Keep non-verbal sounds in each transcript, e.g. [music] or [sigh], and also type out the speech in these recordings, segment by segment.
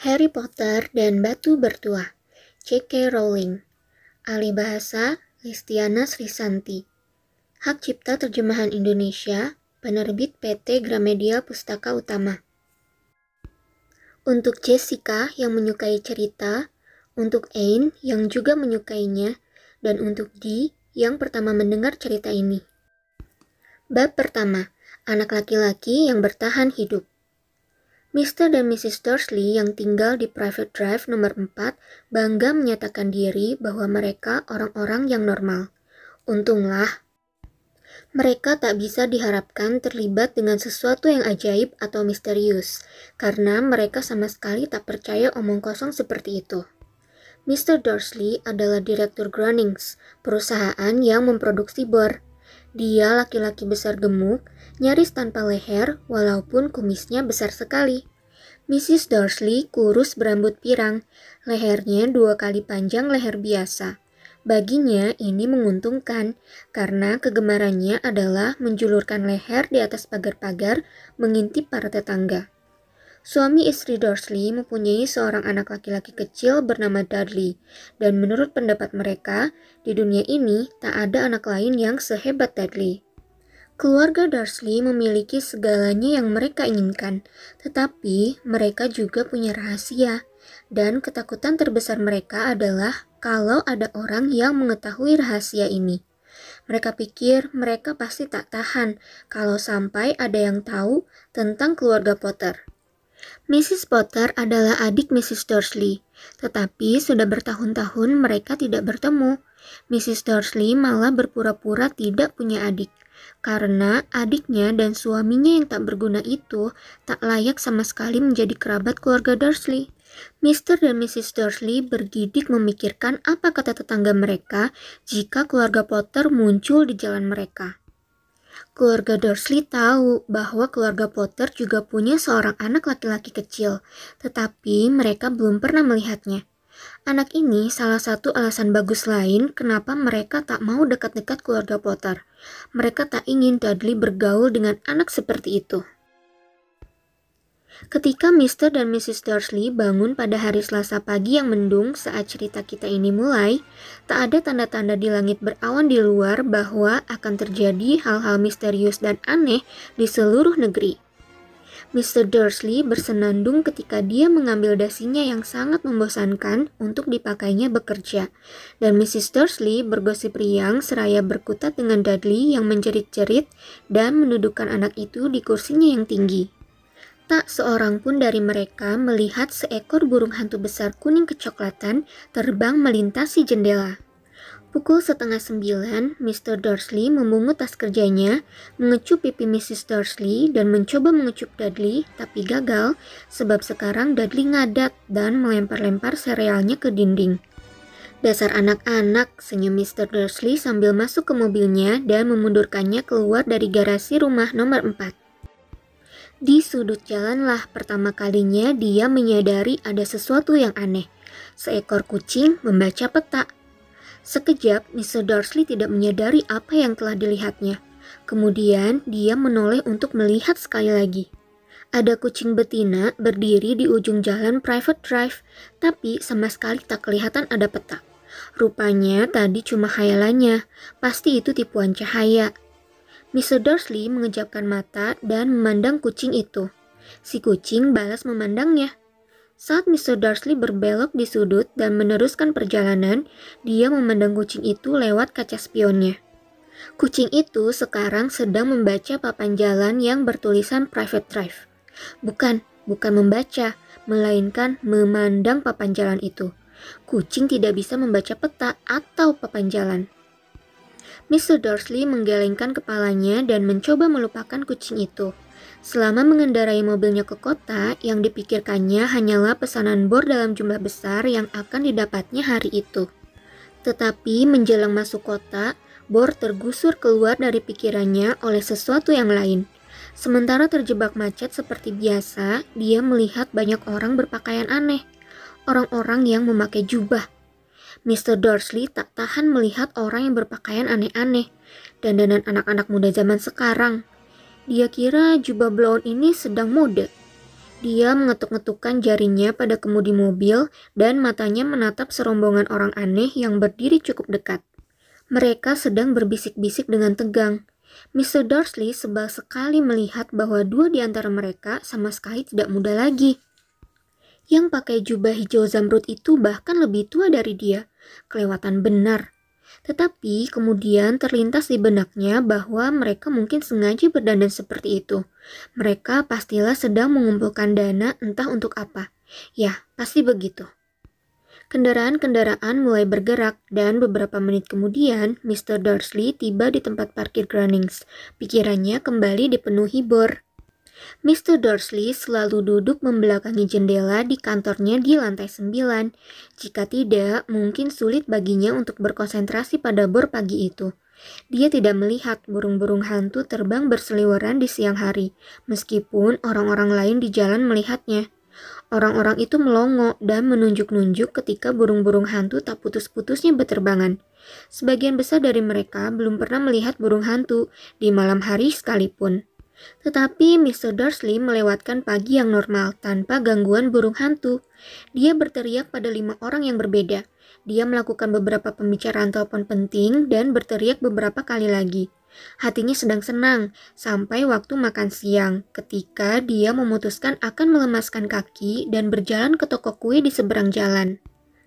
Harry Potter dan Batu Bertuah, J.K. Rowling. Alih bahasa, Listiana Srisanti. Hak cipta terjemahan Indonesia, penerbit PT Gramedia Pustaka Utama. Untuk Jessica yang menyukai cerita, untuk Ain yang juga menyukainya, dan untuk Dee yang pertama mendengar cerita ini. Bab pertama, anak laki-laki yang bertahan hidup. Mr. dan Mrs. Dursley yang tinggal di Private Drive nomor 4 bangga menyatakan diri bahwa mereka orang-orang yang normal. Untunglah, mereka tak bisa diharapkan terlibat dengan sesuatu yang ajaib atau misterius, karena mereka sama sekali tak percaya omong kosong seperti itu. Mr. Dursley adalah direktur Grunnings, perusahaan yang memproduksi bor. Dia laki-laki besar gemuk, nyaris tanpa leher walaupun kumisnya besar sekali. Mrs. Dursley kurus berambut pirang, lehernya dua kali panjang leher biasa. Baginya ini menguntungkan karena kegemarannya adalah menjulurkan leher di atas pagar-pagar mengintip para tetangga. Suami istri Dursley mempunyai seorang anak laki-laki kecil bernama Dudley, dan menurut pendapat mereka, di dunia ini tak ada anak lain yang sehebat Dudley. Keluarga Dursley memiliki segalanya yang mereka inginkan, tetapi mereka juga punya rahasia, dan ketakutan terbesar mereka adalah kalau ada orang yang mengetahui rahasia ini. Mereka pikir mereka pasti tak tahan kalau sampai ada yang tahu tentang keluarga Potter. Mrs. Potter adalah adik Mrs. Dursley, tetapi sudah bertahun-tahun mereka tidak bertemu. Mrs. Dursley malah berpura-pura tidak punya adik, karena adiknya dan suaminya yang tak berguna itu tak layak sama sekali menjadi kerabat keluarga Dursley. Mr. dan Mrs. Dursley bergidik memikirkan apa kata tetangga mereka jika keluarga Potter muncul di jalan mereka. Keluarga Dursley tahu bahwa keluarga Potter juga punya seorang anak laki-laki kecil, tetapi mereka belum pernah melihatnya. Anak ini salah satu alasan bagus lain kenapa mereka tak mau dekat-dekat keluarga Potter. Mereka tak ingin Dudley bergaul dengan anak seperti itu. Ketika Mr. dan Mrs. Dursley bangun pada hari Selasa pagi yang mendung saat cerita kita ini mulai, tak ada tanda-tanda di langit berawan di luar bahwa akan terjadi hal-hal misterius dan aneh di seluruh negeri. Mr. Dursley bersenandung ketika dia mengambil dasinya yang sangat membosankan untuk dipakainya bekerja, dan Mrs. Dursley bergosip riang seraya berkutat dengan Dudley yang menjerit-jerit dan mendudukan anak itu di kursinya yang tinggi. Tak seorang pun dari mereka melihat seekor burung hantu besar kuning kecoklatan terbang melintasi jendela. Pukul setengah sembilan, Mr. Dursley memungut tas kerjanya, mengecup pipi Mrs. Dursley, dan mencoba mengecup Dudley, tapi gagal sebab sekarang Dudley ngadat dan melempar-lempar serealnya ke dinding. Dasar anak-anak, senyum Mr. Dursley sambil masuk ke mobilnya dan memundurkannya keluar dari garasi rumah nomor 4. Di sudut jalanlah pertama kalinya dia menyadari ada sesuatu yang aneh. Seekor kucing membaca peta. Sekejap, Mr. Dursley tidak menyadari apa yang telah dilihatnya. Kemudian dia menoleh untuk melihat sekali lagi. Ada kucing betina berdiri di ujung jalan private drive, tapi sama sekali tak kelihatan ada peta. Rupanya tadi cuma khayalannya, pasti itu tipuan cahaya. Mr. Dursley mengejapkan mata dan memandang kucing itu. Si kucing balas memandangnya. Saat Mr. Dursley berbelok di sudut dan meneruskan perjalanan, dia memandang kucing itu lewat kaca spionnya. Kucing itu sekarang sedang membaca papan jalan yang bertulisan private drive. Bukan, bukan membaca, melainkan memandang papan jalan itu. Kucing tidak bisa membaca peta atau papan jalan. Mr. Dursley menggelengkan kepalanya dan mencoba melupakan kucing itu. Selama mengendarai mobilnya ke kota, yang dipikirkannya hanyalah pesanan bor dalam jumlah besar yang akan didapatnya hari itu. Tetapi menjelang masuk kota, bor tergusur keluar dari pikirannya oleh sesuatu yang lain. Sementara terjebak macet seperti biasa, dia melihat banyak orang berpakaian aneh. Orang-orang yang memakai jubah, Mr. Dursley tak tahan melihat orang yang berpakaian aneh-aneh, dan dandan anak-anak muda zaman sekarang. Dia kira jubah blonde ini sedang mode. Dia mengetuk-ngetukkan jarinya pada kemudi mobil dan matanya menatap serombongan orang aneh yang berdiri cukup dekat. Mereka sedang berbisik-bisik dengan tegang. Mr. Dursley sebal sekali melihat bahwa dua di antara mereka sama sekali tidak muda lagi. Yang pakai jubah hijau zamrud itu bahkan lebih tua dari dia. Kelewatan benar. Tetapi kemudian terlintas di benaknya bahwa mereka mungkin sengaja berdandan seperti itu. Mereka pastilah sedang mengumpulkan dana entah untuk apa. Ya, pasti begitu. Kendaraan-kendaraan mulai bergerak dan beberapa menit kemudian Mr. Dursley tiba di tempat parkir Grunnings. Pikirannya kembali dipenuhi bor. Mr. Dursley selalu duduk membelakangi jendela di kantornya di lantai 9. Jika tidak, mungkin sulit baginya untuk berkonsentrasi pada bor pagi itu. Dia tidak melihat burung-burung hantu terbang berseliweran di siang hari, meskipun orang-orang lain di jalan melihatnya. Orang-orang itu melongo dan menunjuk-nunjuk ketika burung-burung hantu tak putus-putusnya berterbangan. Sebagian besar dari mereka belum pernah melihat burung hantu di malam hari sekalipun. Tetapi Mr. Dursley melewatkan pagi yang normal tanpa gangguan burung hantu. Dia berteriak pada lima orang yang berbeda. Dia melakukan beberapa pembicaraan telepon penting dan berteriak beberapa kali lagi. Hatinya sedang senang sampai waktu makan siang ketika dia memutuskan akan melemaskan kaki dan berjalan ke toko kue di seberang jalan.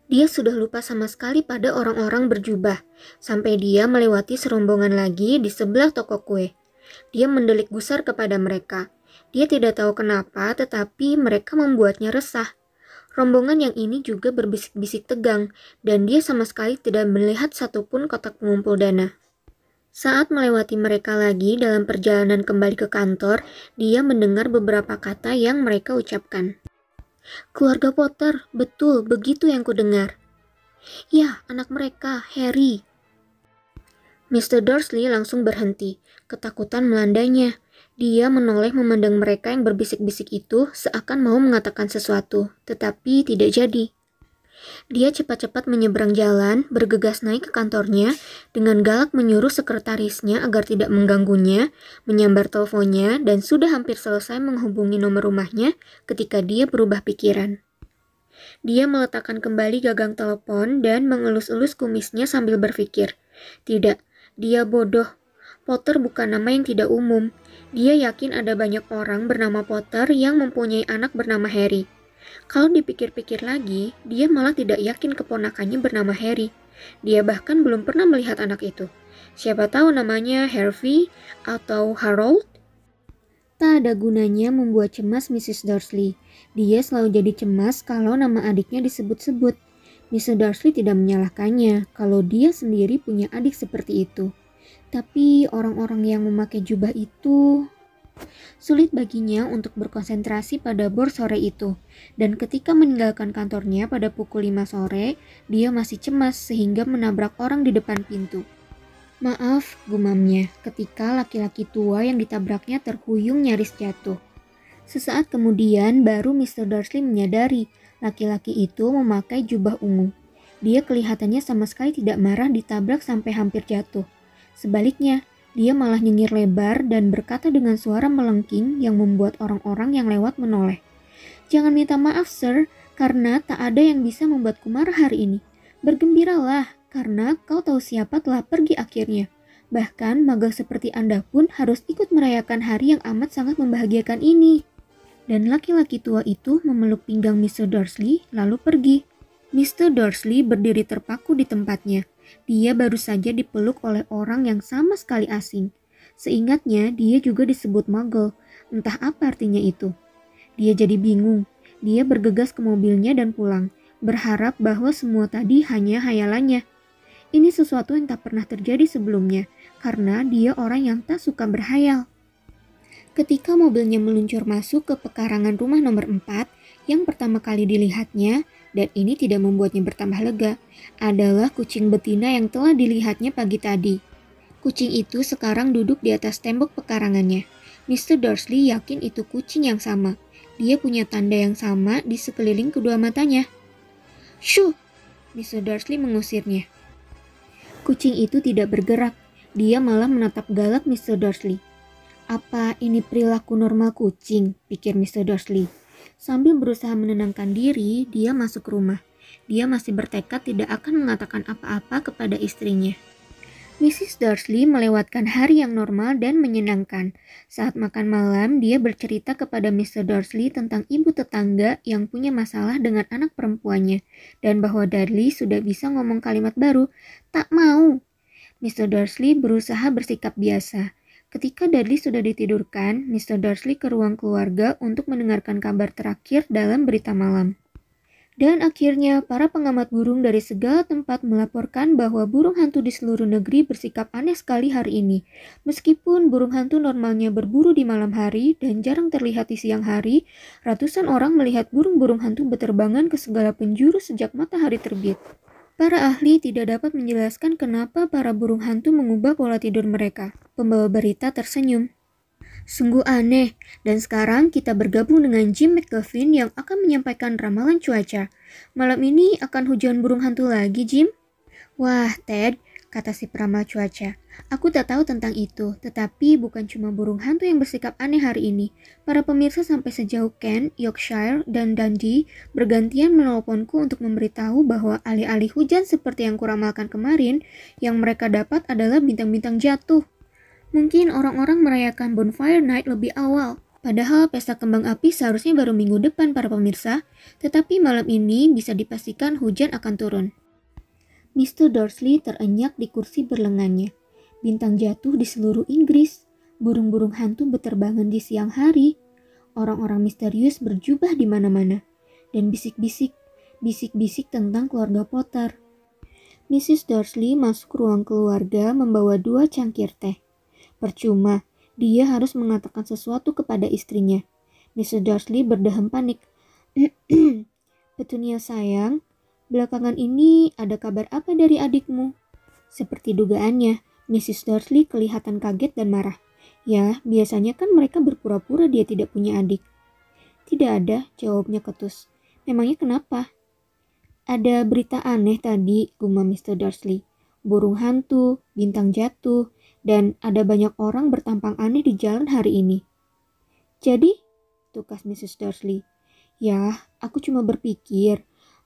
Dia sudah lupa sama sekali pada orang-orang berjubah sampai dia melewati serombongan lagi di sebelah toko kue. Dia mendelik gusar kepada mereka. Dia tidak tahu kenapa, tetapi mereka membuatnya resah. Rombongan yang ini juga berbisik-bisik tegang, dan dia sama sekali tidak melihat satupun kotak pengumpul dana. Saat melewati mereka lagi dalam perjalanan kembali ke kantor, dia mendengar beberapa kata yang mereka ucapkan. Keluarga Potter, betul, begitu yang kudengar. Ya, anak mereka, Harry. Mr. Dursley langsung berhenti. Ketakutan melandanya. Dia menoleh memandang mereka yang berbisik-bisik itu seakan mau mengatakan sesuatu, tetapi tidak jadi. Dia cepat-cepat menyeberang jalan, bergegas naik ke kantornya, dengan galak menyuruh sekretarisnya agar tidak mengganggunya, menyambar teleponnya, dan sudah hampir selesai menghubungi nomor rumahnya ketika dia berubah pikiran. Dia meletakkan kembali gagang telepon dan mengelus-elus kumisnya sambil berpikir, "Tidak, dia bodoh. Potter bukan nama yang tidak umum. Dia yakin ada banyak orang bernama Potter yang mempunyai anak bernama Harry. Kalau dipikir-pikir lagi, dia malah tidak yakin keponakannya bernama Harry. Dia bahkan belum pernah melihat anak itu. Siapa tahu namanya Harvey atau Harold? Tak ada gunanya membuat cemas Mrs. Dursley. Dia selalu jadi cemas kalau nama adiknya disebut-sebut. Mrs. Dursley tidak menyalahkannya kalau dia sendiri punya adik seperti itu. Tapi orang-orang yang memakai jubah itu sulit baginya untuk berkonsentrasi pada bor sore itu. Dan ketika meninggalkan kantornya pada pukul 5 sore, dia masih cemas sehingga menabrak orang di depan pintu. Maaf, gumamnya, ketika laki-laki tua yang ditabraknya terhuyung nyaris jatuh. Sesaat kemudian baru Mr. Dursley menyadari laki-laki itu memakai jubah ungu. Dia kelihatannya sama sekali tidak marah ditabrak sampai hampir jatuh. Sebaliknya, dia malah nyengir lebar dan berkata dengan suara melengking yang membuat orang-orang yang lewat menoleh. Jangan minta maaf, sir, karena tak ada yang bisa membuatku marah hari ini. Bergembiralah, karena kau tahu siapa telah pergi akhirnya. Bahkan magang seperti Anda pun harus ikut merayakan hari yang amat sangat membahagiakan ini. Dan laki-laki tua itu memeluk pinggang Mr. Dursley lalu pergi. Mr. Dursley berdiri terpaku di tempatnya. Dia baru saja dipeluk oleh orang yang sama sekali asing. Seingatnya, dia juga disebut muggle. Entah apa artinya itu. Dia jadi bingung. Dia bergegas ke mobilnya dan pulang, berharap bahwa semua tadi hanya hayalannya. Ini sesuatu yang tak pernah terjadi sebelumnya, karena dia orang yang tak suka berhayal. Ketika mobilnya meluncur masuk ke pekarangan rumah nomor 4, yang pertama kali dilihatnya, dan ini tidak membuatnya bertambah lega, adalah kucing betina yang telah dilihatnya pagi tadi. Kucing itu sekarang duduk di atas tembok pekarangannya. Mr. Dursley yakin itu kucing yang sama. Dia punya tanda yang sama di sekeliling kedua matanya. Shuh! Mr. Dursley mengusirnya. Kucing itu tidak bergerak. Dia malah menatap galak Mr. Dursley. Apa ini perilaku normal kucing? pikir Mr. Dursley. Sambil berusaha menenangkan diri, dia masuk rumah. Dia masih bertekad tidak akan mengatakan apa-apa kepada istrinya. Mrs. Dursley melewatkan hari yang normal dan menyenangkan. Saat makan malam, dia bercerita kepada Mr. Dursley tentang ibu tetangga yang punya masalah dengan anak perempuannya, dan bahwa Dudley sudah bisa ngomong kalimat baru, tak mau. Mr. Dursley berusaha bersikap biasa. Ketika Dudley sudah ditidurkan, Mr. Dursley ke ruang keluarga untuk mendengarkan kabar terakhir dalam berita malam. Dan akhirnya, para pengamat burung dari segala tempat melaporkan bahwa burung hantu di seluruh negeri bersikap aneh sekali hari ini. Meskipun burung hantu normalnya berburu di malam hari dan jarang terlihat di siang hari, ratusan orang melihat burung-burung hantu berterbangan ke segala penjuru sejak matahari terbit. Para ahli tidak dapat menjelaskan kenapa para burung hantu mengubah pola tidur mereka. Pembawa berita tersenyum. Sungguh aneh, dan sekarang kita bergabung dengan Jim McGuffin yang akan menyampaikan ramalan cuaca. Malam ini akan hujan burung hantu lagi, Jim? Wah, Ted, kata si peramal cuaca. Aku tak tahu tentang itu, tetapi bukan cuma burung hantu yang bersikap aneh hari ini. Para pemirsa sampai sejauh Kent, Yorkshire, dan Dundee bergantian menelponku untuk memberitahu bahwa alih-alih hujan seperti yang kuramalkan kemarin, yang mereka dapat adalah bintang-bintang jatuh. Mungkin orang-orang merayakan Bonfire Night lebih awal, Padahal pesta kembang api seharusnya baru minggu depan para pemirsa, tetapi malam ini bisa dipastikan hujan akan turun. Mr. Dursley terenyak di kursi berlengannya. Bintang jatuh di seluruh Inggris. Burung-burung hantu berterbangan di siang hari. Orang-orang misterius berjubah di mana-mana. Dan bisik-bisik, bisik-bisik tentang keluarga Potter. Mrs. Dursley masuk ruang keluarga membawa dua cangkir teh. Percuma, dia harus mengatakan sesuatu kepada istrinya. Mrs. Dursley berdehem panik. [clears throat] Petunia sayang, Belakangan ini ada kabar apa dari adikmu? Seperti dugaannya, Mrs. Dursley kelihatan kaget dan marah. Ya, biasanya kan mereka berpura-pura dia tidak punya adik. Tidak ada, jawabnya ketus. Memangnya kenapa? Ada berita aneh tadi, gumam Mr. Dursley. Burung hantu, bintang jatuh, dan ada banyak orang bertampang aneh di jalan hari ini. Jadi, tukas Mrs. Dursley. Ya, aku cuma berpikir,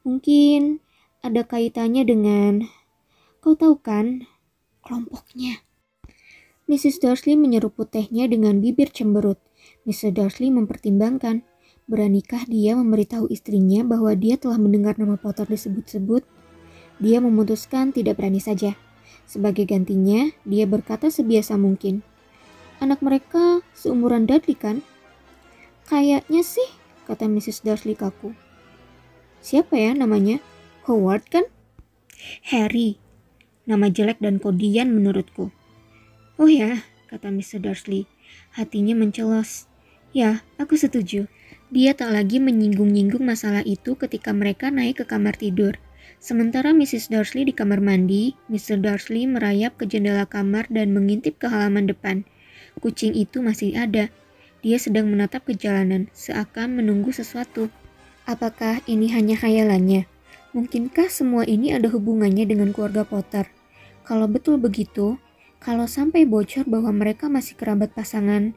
Mungkin ada kaitannya dengan, kau tahu kan, kelompoknya. Mrs. Dursley menyeruput tehnya dengan bibir cemberut. Mr. Dursley mempertimbangkan, beranikah dia memberitahu istrinya bahwa dia telah mendengar nama Potter disebut-sebut? Dia memutuskan tidak berani saja. Sebagai gantinya, dia berkata sebiasa mungkin. Anak mereka seumuran Dudley kan? Kayaknya sih, kata Mrs. Dursley kaku. Siapa ya namanya? Howard kan? Harry. Nama jelek dan kodian menurutku. Oh ya, kata Mr. Dursley. Hatinya mencelos. Ya, aku setuju. Dia tak lagi menyinggung-nyinggung masalah itu ketika mereka naik ke kamar tidur. Sementara Mrs. Dursley di kamar mandi, Mr. Dursley merayap ke jendela kamar dan mengintip ke halaman depan. Kucing itu masih ada. Dia sedang menatap ke jalanan, seakan menunggu sesuatu. Apakah ini hanya khayalannya? Mungkinkah semua ini ada hubungannya dengan keluarga Potter? Kalau betul begitu, kalau sampai bocor bahwa mereka masih kerabat pasangan,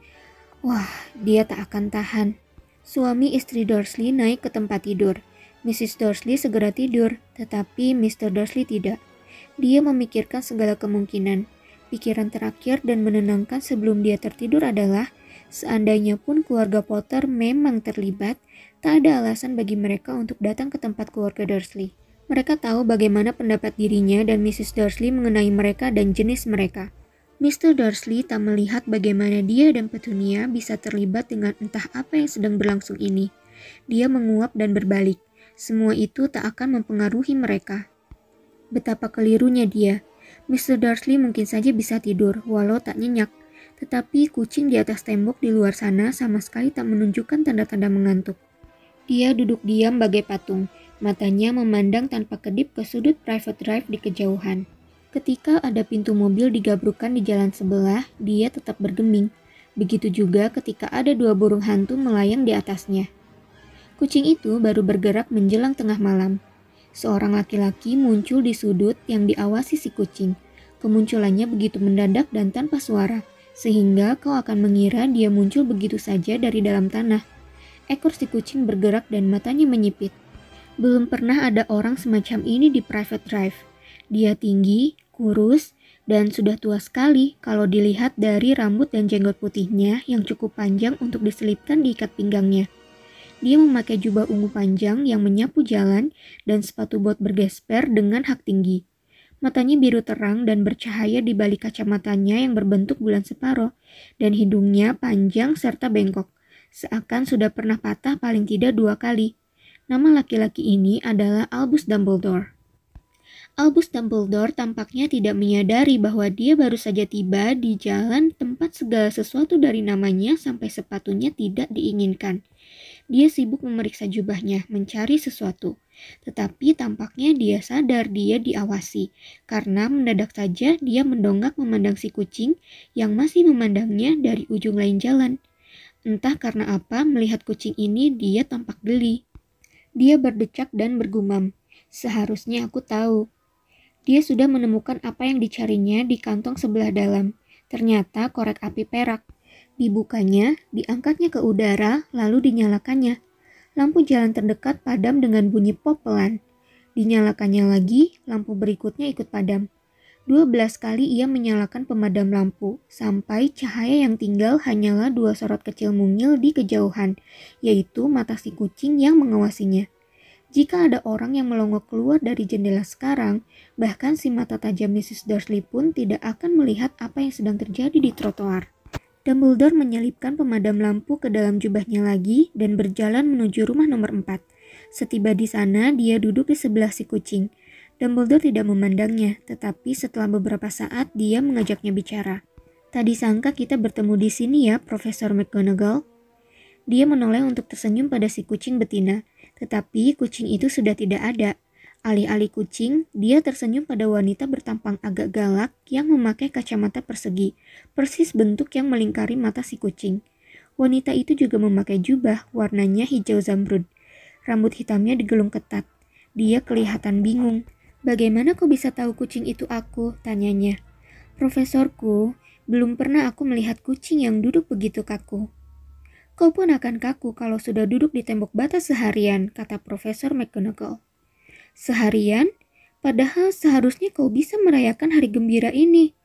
wah, dia tak akan tahan. Suami istri Dursley naik ke tempat tidur. Mrs. Dursley segera tidur, tetapi Mr. Dursley tidak. Dia memikirkan segala kemungkinan. Pikiran terakhir dan menenangkan sebelum dia tertidur adalah Seandainya pun keluarga Potter memang terlibat, tak ada alasan bagi mereka untuk datang ke tempat keluarga Dursley. Mereka tahu bagaimana pendapat dirinya dan Mrs. Dursley mengenai mereka dan jenis mereka. Mr. Dursley tak melihat bagaimana dia dan Petunia bisa terlibat dengan entah apa yang sedang berlangsung ini. Dia menguap dan berbalik. Semua itu tak akan mempengaruhi mereka. Betapa kelirunya dia. Mr. Dursley mungkin saja bisa tidur, walau tak nyenyak. Tetapi kucing di atas tembok di luar sana sama sekali tak menunjukkan tanda-tanda mengantuk. Dia duduk diam bagai patung, matanya memandang tanpa kedip ke sudut private drive di kejauhan. Ketika ada pintu mobil digabrukan di jalan sebelah, dia tetap bergeming. Begitu juga ketika ada dua burung hantu melayang di atasnya. Kucing itu baru bergerak menjelang tengah malam. Seorang laki-laki muncul di sudut yang diawasi si kucing. Kemunculannya begitu mendadak dan tanpa suara sehingga kau akan mengira dia muncul begitu saja dari dalam tanah. Ekor si kucing bergerak dan matanya menyipit. Belum pernah ada orang semacam ini di private drive. Dia tinggi, kurus, dan sudah tua sekali kalau dilihat dari rambut dan jenggot putihnya yang cukup panjang untuk diselipkan di ikat pinggangnya. Dia memakai jubah ungu panjang yang menyapu jalan dan sepatu bot bergesper dengan hak tinggi. Matanya biru terang dan bercahaya di balik kacamatanya yang berbentuk bulan separuh, dan hidungnya panjang serta bengkok, seakan sudah pernah patah paling tidak dua kali. Nama laki-laki ini adalah Albus Dumbledore. Albus Dumbledore tampaknya tidak menyadari bahwa dia baru saja tiba di jalan tempat segala sesuatu dari namanya sampai sepatunya tidak diinginkan. Dia sibuk memeriksa jubahnya, mencari sesuatu. Tetapi tampaknya dia sadar dia diawasi, karena mendadak saja dia mendongak memandang si kucing yang masih memandangnya dari ujung lain jalan. Entah karena apa, melihat kucing ini dia tampak geli. Dia berdecak dan bergumam. Seharusnya aku tahu, dia sudah menemukan apa yang dicarinya di kantong sebelah dalam. Ternyata korek api perak. Dibukanya, diangkatnya ke udara, lalu dinyalakannya. Lampu jalan terdekat padam dengan bunyi pop pelan. Dinyalakannya lagi, lampu berikutnya ikut padam. Dua belas kali ia menyalakan pemadam lampu, sampai cahaya yang tinggal hanyalah dua sorot kecil mungil di kejauhan, yaitu mata si kucing yang mengawasinya. Jika ada orang yang melongok keluar dari jendela sekarang, bahkan si mata tajam Mrs. Dursley pun tidak akan melihat apa yang sedang terjadi di trotoar. Dumbledore menyelipkan pemadam lampu ke dalam jubahnya lagi dan berjalan menuju rumah nomor 4. Setiba di sana, dia duduk di sebelah si kucing. Dumbledore tidak memandangnya, tetapi setelah beberapa saat dia mengajaknya bicara. Tadi sangka kita bertemu di sini ya, Profesor McGonagall. Dia menoleh untuk tersenyum pada si kucing betina, tetapi kucing itu sudah tidak ada. Alih-alih kucing, dia tersenyum pada wanita bertampang agak galak yang memakai kacamata persegi, persis bentuk yang melingkari mata si kucing. Wanita itu juga memakai jubah warnanya hijau zamrud. Rambut hitamnya digelung ketat. Dia kelihatan bingung. Bagaimana kau bisa tahu kucing itu aku? Tanyanya. Profesorku, belum pernah aku melihat kucing yang duduk begitu kaku. Kau pun akan kaku kalau sudah duduk di tembok bata seharian, kata Profesor McGonagall. Seharian? Padahal seharusnya kau bisa merayakan hari gembira ini.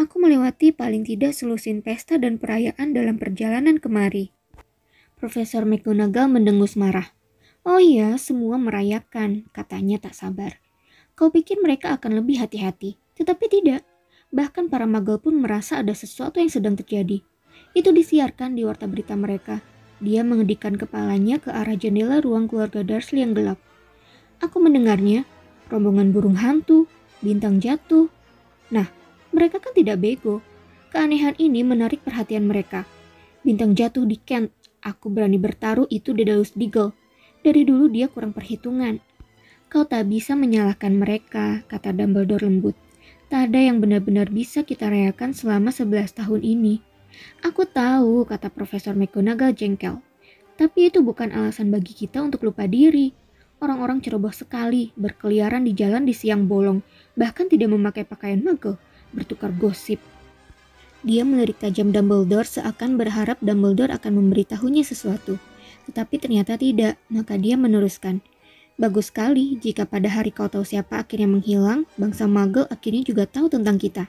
Aku melewati paling tidak selusin pesta dan perayaan dalam perjalanan kemari. Profesor McGonagall mendengus marah. Oh iya, semua merayakan, katanya tak sabar. Kau pikir mereka akan lebih hati-hati, tetapi tidak. Bahkan para magel pun merasa ada sesuatu yang sedang terjadi. Itu disiarkan di warta berita mereka. Dia mengedikan kepalanya ke arah jendela ruang keluarga Dursley yang gelap. Aku mendengarnya, rombongan burung hantu, bintang jatuh. Nah, mereka kan tidak bego. Keanehan ini menarik perhatian mereka. Bintang jatuh di Kent. Aku berani bertaruh itu Daedalus Diggle. Dari dulu dia kurang perhitungan. Kau tak bisa menyalahkan mereka, kata Dumbledore lembut. Tak ada yang benar-benar bisa kita rayakan selama 11 tahun ini. Aku tahu, kata Profesor McGonagall jengkel. Tapi itu bukan alasan bagi kita untuk lupa diri. Orang-orang ceroboh sekali, berkeliaran di jalan di siang bolong, bahkan tidak memakai pakaian magel, bertukar gosip. Dia melirik tajam Dumbledore seakan berharap Dumbledore akan memberitahunya sesuatu. Tetapi ternyata tidak, maka dia meneruskan. Bagus sekali jika pada hari kau tahu siapa akhirnya menghilang, bangsa magel akhirnya juga tahu tentang kita.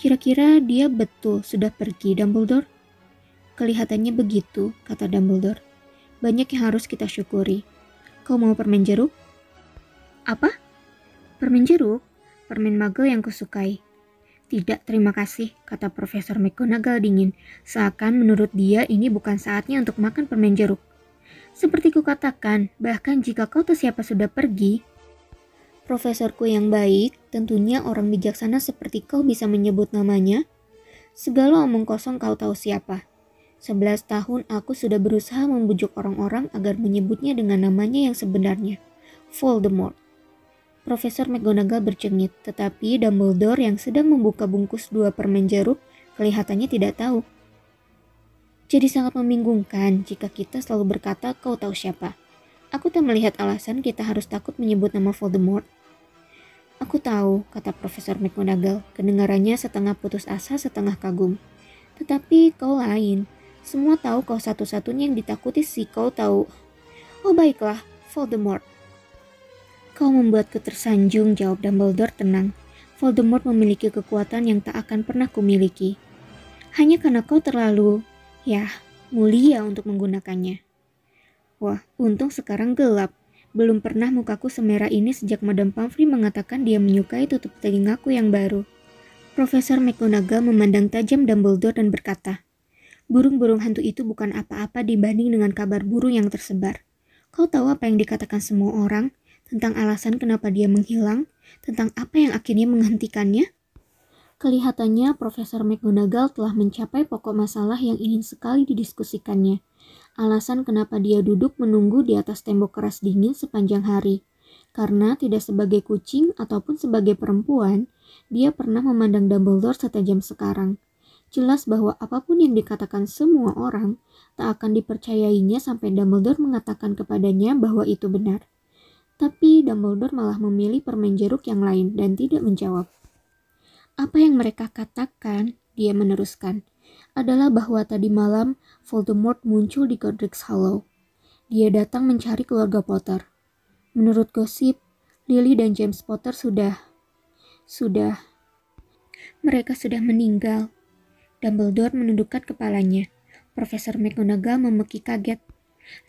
Kira-kira dia betul sudah pergi, Dumbledore? Kelihatannya begitu, kata Dumbledore. Banyak yang harus kita syukuri. Kau mau permen jeruk? Apa? Permen jeruk? Permen magel yang kusukai. Tidak, terima kasih, kata Profesor McGonagall dingin, seakan menurut dia ini bukan saatnya untuk makan permen jeruk. Seperti kukatakan, bahkan jika kau tahu siapa sudah pergi, Profesorku yang baik, tentunya orang bijaksana seperti kau bisa menyebut namanya. Segala omong kosong kau tahu siapa. Sebelas tahun aku sudah berusaha membujuk orang-orang agar menyebutnya dengan namanya yang sebenarnya. Voldemort. Profesor McGonagall bercengit, tetapi Dumbledore yang sedang membuka bungkus dua permen jeruk kelihatannya tidak tahu. Jadi sangat membingungkan jika kita selalu berkata kau tahu siapa. Aku tak melihat alasan kita harus takut menyebut nama Voldemort. Aku tahu, kata Profesor McGonagall, kedengarannya setengah putus asa, setengah kagum. Tetapi kau lain. Semua tahu kau satu-satunya yang ditakuti si kau tahu. Oh baiklah, Voldemort. Kau membuatku tersanjung, jawab Dumbledore tenang. Voldemort memiliki kekuatan yang tak akan pernah kumiliki. Hanya karena kau terlalu, ya, mulia untuk menggunakannya. Wah, untung sekarang gelap. Belum pernah mukaku semerah ini sejak Madame Pomfrey mengatakan dia menyukai tutup telingaku yang baru. Profesor McGonagall memandang tajam Dumbledore dan berkata, Burung-burung hantu itu bukan apa-apa dibanding dengan kabar burung yang tersebar. Kau tahu apa yang dikatakan semua orang tentang alasan kenapa dia menghilang, tentang apa yang akhirnya menghentikannya? Kelihatannya Profesor McGonagall telah mencapai pokok masalah yang ingin sekali didiskusikannya. Alasan kenapa dia duduk menunggu di atas tembok keras dingin sepanjang hari. Karena tidak sebagai kucing ataupun sebagai perempuan, dia pernah memandang Dumbledore setajam sekarang. Jelas bahwa apa pun yang dikatakan semua orang tak akan dipercayainya sampai Dumbledore mengatakan kepadanya bahwa itu benar. Tapi Dumbledore malah memilih permen jeruk yang lain dan tidak menjawab. Apa yang mereka katakan, dia meneruskan, adalah bahwa tadi malam Voldemort muncul di Godric's Hollow. Dia datang mencari keluarga Potter. Menurut gosip, Lily dan James Potter sudah... Sudah... Mereka sudah meninggal. Dumbledore menundukkan kepalanya. Profesor McGonagall memeki kaget.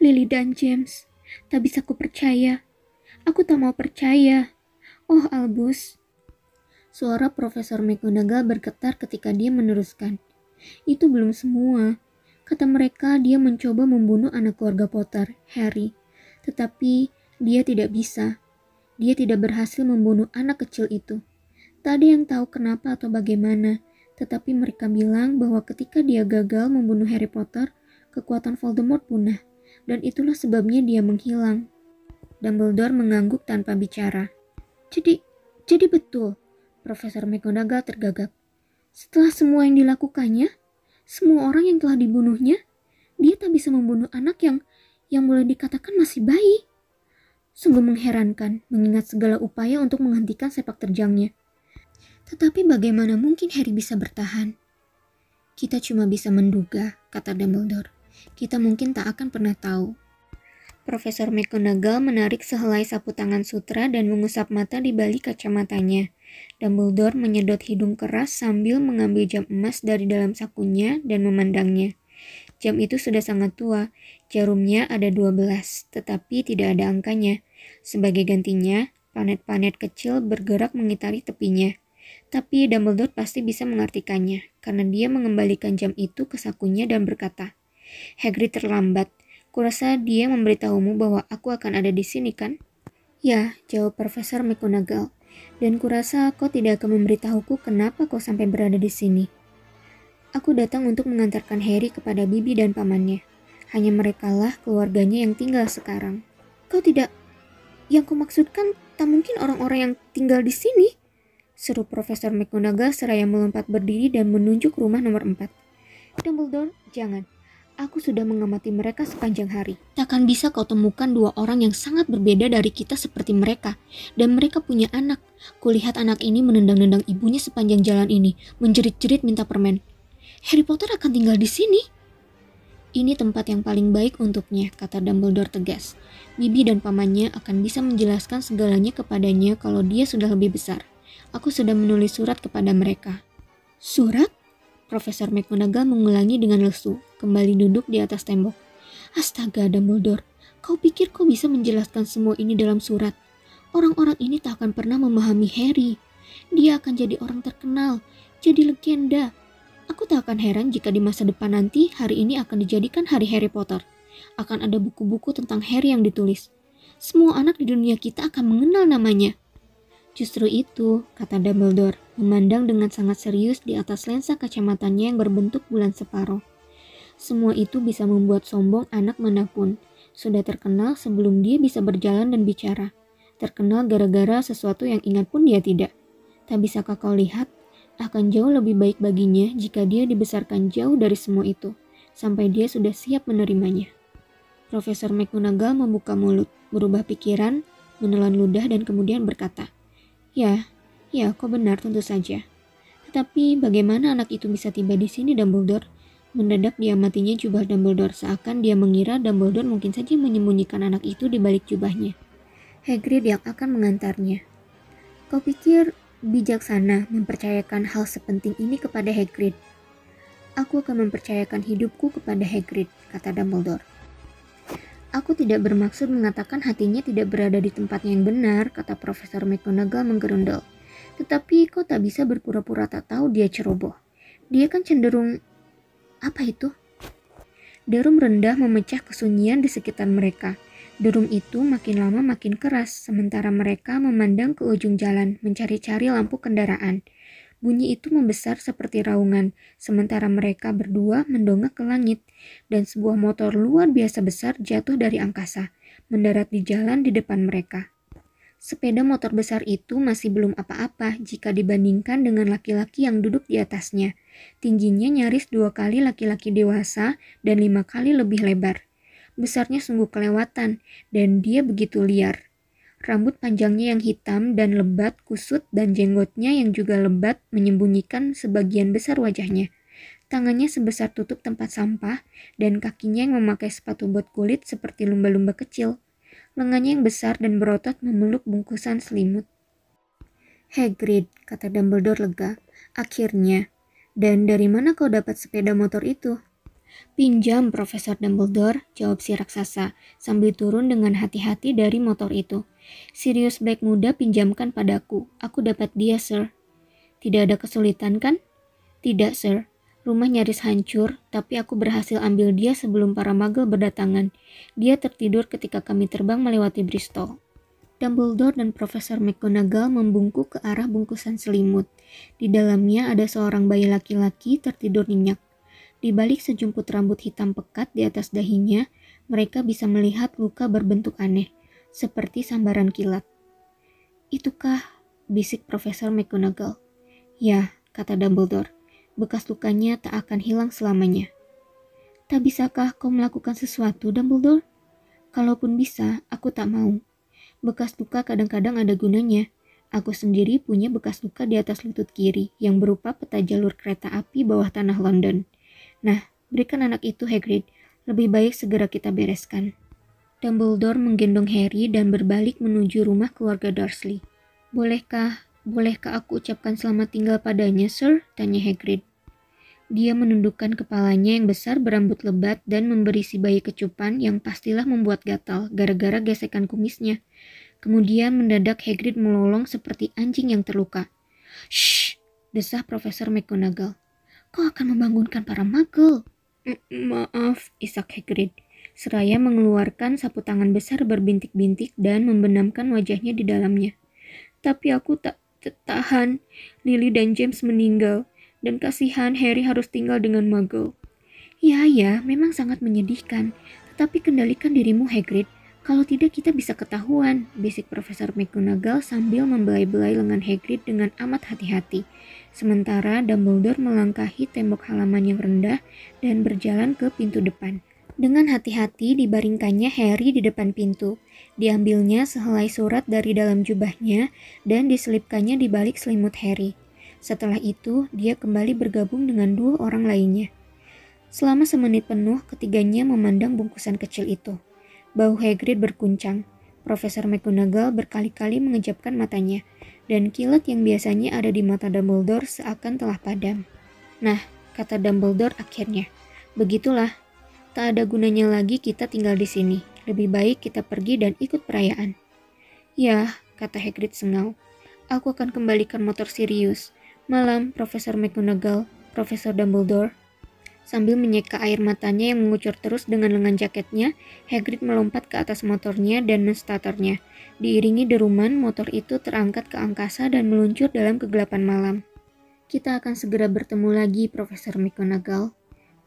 Lily dan James, tak bisa ku percaya. Aku tak mau percaya. Oh Albus. Suara Profesor McGonagall bergetar ketika dia meneruskan. Itu belum semua. Kata mereka dia mencoba membunuh anak keluarga Potter, Harry. Tetapi dia tidak bisa. Dia tidak berhasil membunuh anak kecil itu. Tak ada yang tahu kenapa atau bagaimana. Tetapi mereka bilang bahwa ketika dia gagal membunuh Harry Potter, kekuatan Voldemort punah, dan itulah sebabnya dia menghilang. Dumbledore mengangguk tanpa bicara. Jadi, jadi betul, Profesor McGonagall tergagap. Setelah semua yang dilakukannya, semua orang yang telah dibunuhnya, dia tak bisa membunuh anak yang yang boleh dikatakan masih bayi. Sungguh mengherankan mengingat segala upaya untuk menghentikan sepak terjangnya. Tetapi bagaimana mungkin Harry bisa bertahan? Kita cuma bisa menduga, kata Dumbledore. Kita mungkin tak akan pernah tahu. Profesor McGonagall menarik sehelai sapu tangan sutra dan mengusap mata di balik kacamatanya. Dumbledore menyedot hidung keras sambil mengambil jam emas dari dalam sakunya dan memandangnya. Jam itu sudah sangat tua, jarumnya ada 12, tetapi tidak ada angkanya. Sebagai gantinya, planet-planet kecil bergerak mengitari tepinya. Tapi Dumbledore pasti bisa mengartikannya, karena dia mengembalikan jam itu ke sakunya dan berkata, Hagrid terlambat. Kurasa dia memberitahumu bahwa aku akan ada di sini, kan? Ya, jawab Profesor McGonagall. Dan kurasa kau tidak akan memberitahuku kenapa kau sampai berada di sini. Aku datang untuk mengantarkan Harry kepada Bibi dan pamannya. Hanya merekalah keluarganya yang tinggal sekarang. Kau tidak... Yang kumaksudkan tak mungkin orang-orang yang tinggal di sini seru Profesor McGonagall seraya melompat berdiri dan menunjuk rumah nomor 4. Dumbledore, jangan. Aku sudah mengamati mereka sepanjang hari. Takkan bisa kau temukan dua orang yang sangat berbeda dari kita seperti mereka. Dan mereka punya anak. Kulihat anak ini menendang-nendang ibunya sepanjang jalan ini, menjerit-jerit minta permen. Harry Potter akan tinggal di sini. Ini tempat yang paling baik untuknya, kata Dumbledore tegas. Bibi dan pamannya akan bisa menjelaskan segalanya kepadanya kalau dia sudah lebih besar aku sudah menulis surat kepada mereka. Surat? Profesor McGonagall mengulangi dengan lesu, kembali duduk di atas tembok. Astaga, Dumbledore, kau pikir kau bisa menjelaskan semua ini dalam surat? Orang-orang ini tak akan pernah memahami Harry. Dia akan jadi orang terkenal, jadi legenda. Aku tak akan heran jika di masa depan nanti hari ini akan dijadikan hari Harry Potter. Akan ada buku-buku tentang Harry yang ditulis. Semua anak di dunia kita akan mengenal namanya. Justru itu, kata Dumbledore, memandang dengan sangat serius di atas lensa kacamatanya yang berbentuk bulan separuh. Semua itu bisa membuat sombong anak mana pun. Sudah terkenal sebelum dia bisa berjalan dan bicara. Terkenal gara-gara sesuatu yang ingat pun dia tidak. Tak bisakah kau lihat, akan jauh lebih baik baginya jika dia dibesarkan jauh dari semua itu, sampai dia sudah siap menerimanya. Profesor McGonagall membuka mulut, berubah pikiran, menelan ludah dan kemudian berkata, Ya, ya, kau benar tentu saja. Tetapi bagaimana anak itu bisa tiba di sini, Dumbledore? Mendadak dia matinya jubah Dumbledore seakan dia mengira Dumbledore mungkin saja menyembunyikan anak itu di balik jubahnya. Hagrid yang akan mengantarnya. Kau pikir bijaksana mempercayakan hal sepenting ini kepada Hagrid? Aku akan mempercayakan hidupku kepada Hagrid, kata Dumbledore. Aku tidak bermaksud mengatakan hatinya tidak berada di tempatnya yang benar, kata Profesor McGonagall menggerundel. Tetapi kau tak bisa berpura-pura tak tahu dia ceroboh. Dia kan cenderung apa itu? Derum rendah memecah kesunyian di sekitar mereka. Derum itu makin lama makin keras, sementara mereka memandang ke ujung jalan, mencari-cari lampu kendaraan. Bunyi itu membesar seperti raungan, sementara mereka berdua mendongak ke langit, dan sebuah motor luar biasa besar jatuh dari angkasa, mendarat di jalan di depan mereka. Sepeda motor besar itu masih belum apa-apa jika dibandingkan dengan laki-laki yang duduk di atasnya. Tingginya nyaris dua kali laki-laki dewasa dan lima kali lebih lebar. Besarnya sungguh kelewatan, dan dia begitu liar. Rambut panjangnya yang hitam dan lebat kusut dan jenggotnya yang juga lebat menyembunyikan sebagian besar wajahnya. Tangannya sebesar tutup tempat sampah, dan kakinya yang memakai sepatu bot kulit seperti lumba-lumba kecil. Lengannya yang besar dan berotot memeluk bungkusan selimut. Hagrid, kata Dumbledore lega. Akhirnya. Dan dari mana kau dapat sepeda motor itu? Pinjam, Profesor Dumbledore, jawab si raksasa, sambil turun dengan hati-hati dari motor itu. Sirius Black muda pinjamkan padaku. Aku dapat dia, Sir. Tidak ada kesulitan, kan? Tidak, Sir. Rumah nyaris hancur, tapi aku berhasil ambil dia sebelum para magel berdatangan. Dia tertidur ketika kami terbang melewati Bristol. Dumbledore dan Profesor McGonagall membungkuk ke arah bungkusan selimut. Di dalamnya ada seorang bayi laki-laki tertidur nyenyak. Di balik sejumput rambut hitam pekat di atas dahinya, mereka bisa melihat luka berbentuk aneh, seperti sambaran kilat. Itukah? bisik Profesor McGonagall. Ya, kata Dumbledore bekas lukanya tak akan hilang selamanya. Tak bisakah kau melakukan sesuatu, Dumbledore? Kalaupun bisa, aku tak mau. Bekas luka kadang-kadang ada gunanya. Aku sendiri punya bekas luka di atas lutut kiri yang berupa peta jalur kereta api bawah tanah London. Nah, berikan anak itu Hagrid. Lebih baik segera kita bereskan. Dumbledore menggendong Harry dan berbalik menuju rumah keluarga Dursley. Bolehkah, bolehkah aku ucapkan selamat tinggal padanya, Sir? Tanya Hagrid. Dia menundukkan kepalanya yang besar berambut lebat dan memberi si bayi kecupan yang pastilah membuat gatal gara-gara gesekan kumisnya. Kemudian mendadak Hagrid melolong seperti anjing yang terluka. Shh, desah Profesor McGonagall. Kau akan membangunkan para magel. Maaf, isak Hagrid. Seraya mengeluarkan sapu tangan besar berbintik-bintik dan membenamkan wajahnya di dalamnya. Tapi aku tak tahan. Lily dan James meninggal dan kasihan Harry harus tinggal dengan Muggle. Ya, ya, memang sangat menyedihkan. Tetapi kendalikan dirimu, Hagrid. Kalau tidak kita bisa ketahuan, bisik Profesor McGonagall sambil membelai-belai lengan Hagrid dengan amat hati-hati. Sementara Dumbledore melangkahi tembok halaman yang rendah dan berjalan ke pintu depan. Dengan hati-hati dibaringkannya Harry di depan pintu. Diambilnya sehelai surat dari dalam jubahnya dan diselipkannya di balik selimut Harry. Setelah itu, dia kembali bergabung dengan dua orang lainnya. Selama semenit penuh, ketiganya memandang bungkusan kecil itu. Bau Hagrid berkuncang. Profesor McGonagall berkali-kali mengejapkan matanya, dan kilat yang biasanya ada di mata Dumbledore seakan telah padam. Nah, kata Dumbledore akhirnya, begitulah. Tak ada gunanya lagi kita tinggal di sini. Lebih baik kita pergi dan ikut perayaan. Ya, kata Hagrid sengau. Aku akan kembalikan motor Sirius. Malam, Profesor McGonagall, Profesor Dumbledore. Sambil menyeka air matanya yang mengucur terus dengan lengan jaketnya, Hagrid melompat ke atas motornya dan menstarternya. Diiringi deruman, motor itu terangkat ke angkasa dan meluncur dalam kegelapan malam. Kita akan segera bertemu lagi, Profesor McGonagall,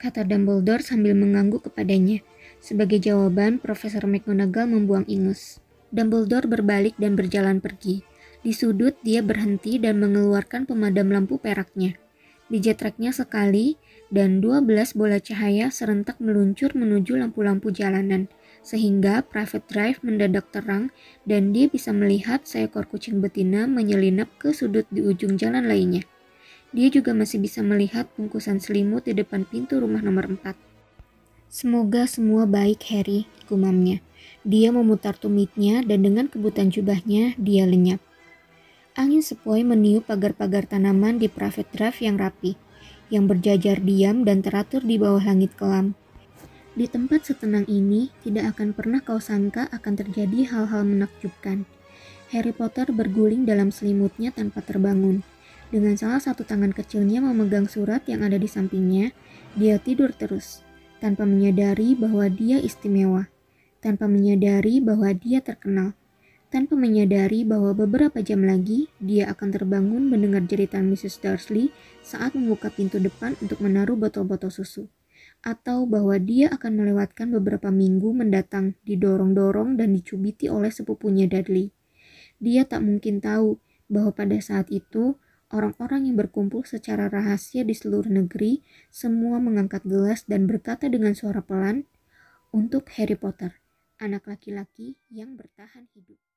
kata Dumbledore sambil mengangguk kepadanya. Sebagai jawaban, Profesor McGonagall membuang ingus. Dumbledore berbalik dan berjalan pergi. Di sudut, dia berhenti dan mengeluarkan pemadam lampu peraknya. Dijetreknya sekali, dan 12 bola cahaya serentak meluncur menuju lampu-lampu jalanan, sehingga private drive mendadak terang dan dia bisa melihat seekor kucing betina menyelinap ke sudut di ujung jalan lainnya. Dia juga masih bisa melihat bungkusan selimut di depan pintu rumah nomor 4. Semoga semua baik, Harry, gumamnya. Dia memutar tumitnya dan dengan kebutan jubahnya, dia lenyap. Angin sepoi meniup pagar-pagar tanaman di private drive yang rapi, yang berjajar diam dan teratur di bawah langit kelam. Di tempat setenang ini, tidak akan pernah kau sangka akan terjadi hal-hal menakjubkan. Harry Potter berguling dalam selimutnya tanpa terbangun. Dengan salah satu tangan kecilnya memegang surat yang ada di sampingnya, dia tidur terus, tanpa menyadari bahwa dia istimewa, tanpa menyadari bahwa dia terkenal, tanpa menyadari bahwa beberapa jam lagi dia akan terbangun mendengar jeritan Mrs. Dursley saat membuka pintu depan untuk menaruh botol-botol susu, atau bahwa dia akan melewatkan beberapa minggu mendatang didorong-dorong dan dicubiti oleh sepupunya Dudley. Dia tak mungkin tahu bahwa pada saat itu Orang-orang yang berkumpul secara rahasia di seluruh negeri semua mengangkat gelas dan berkata dengan suara pelan, "Untuk Harry Potter, anak laki-laki yang bertahan hidup."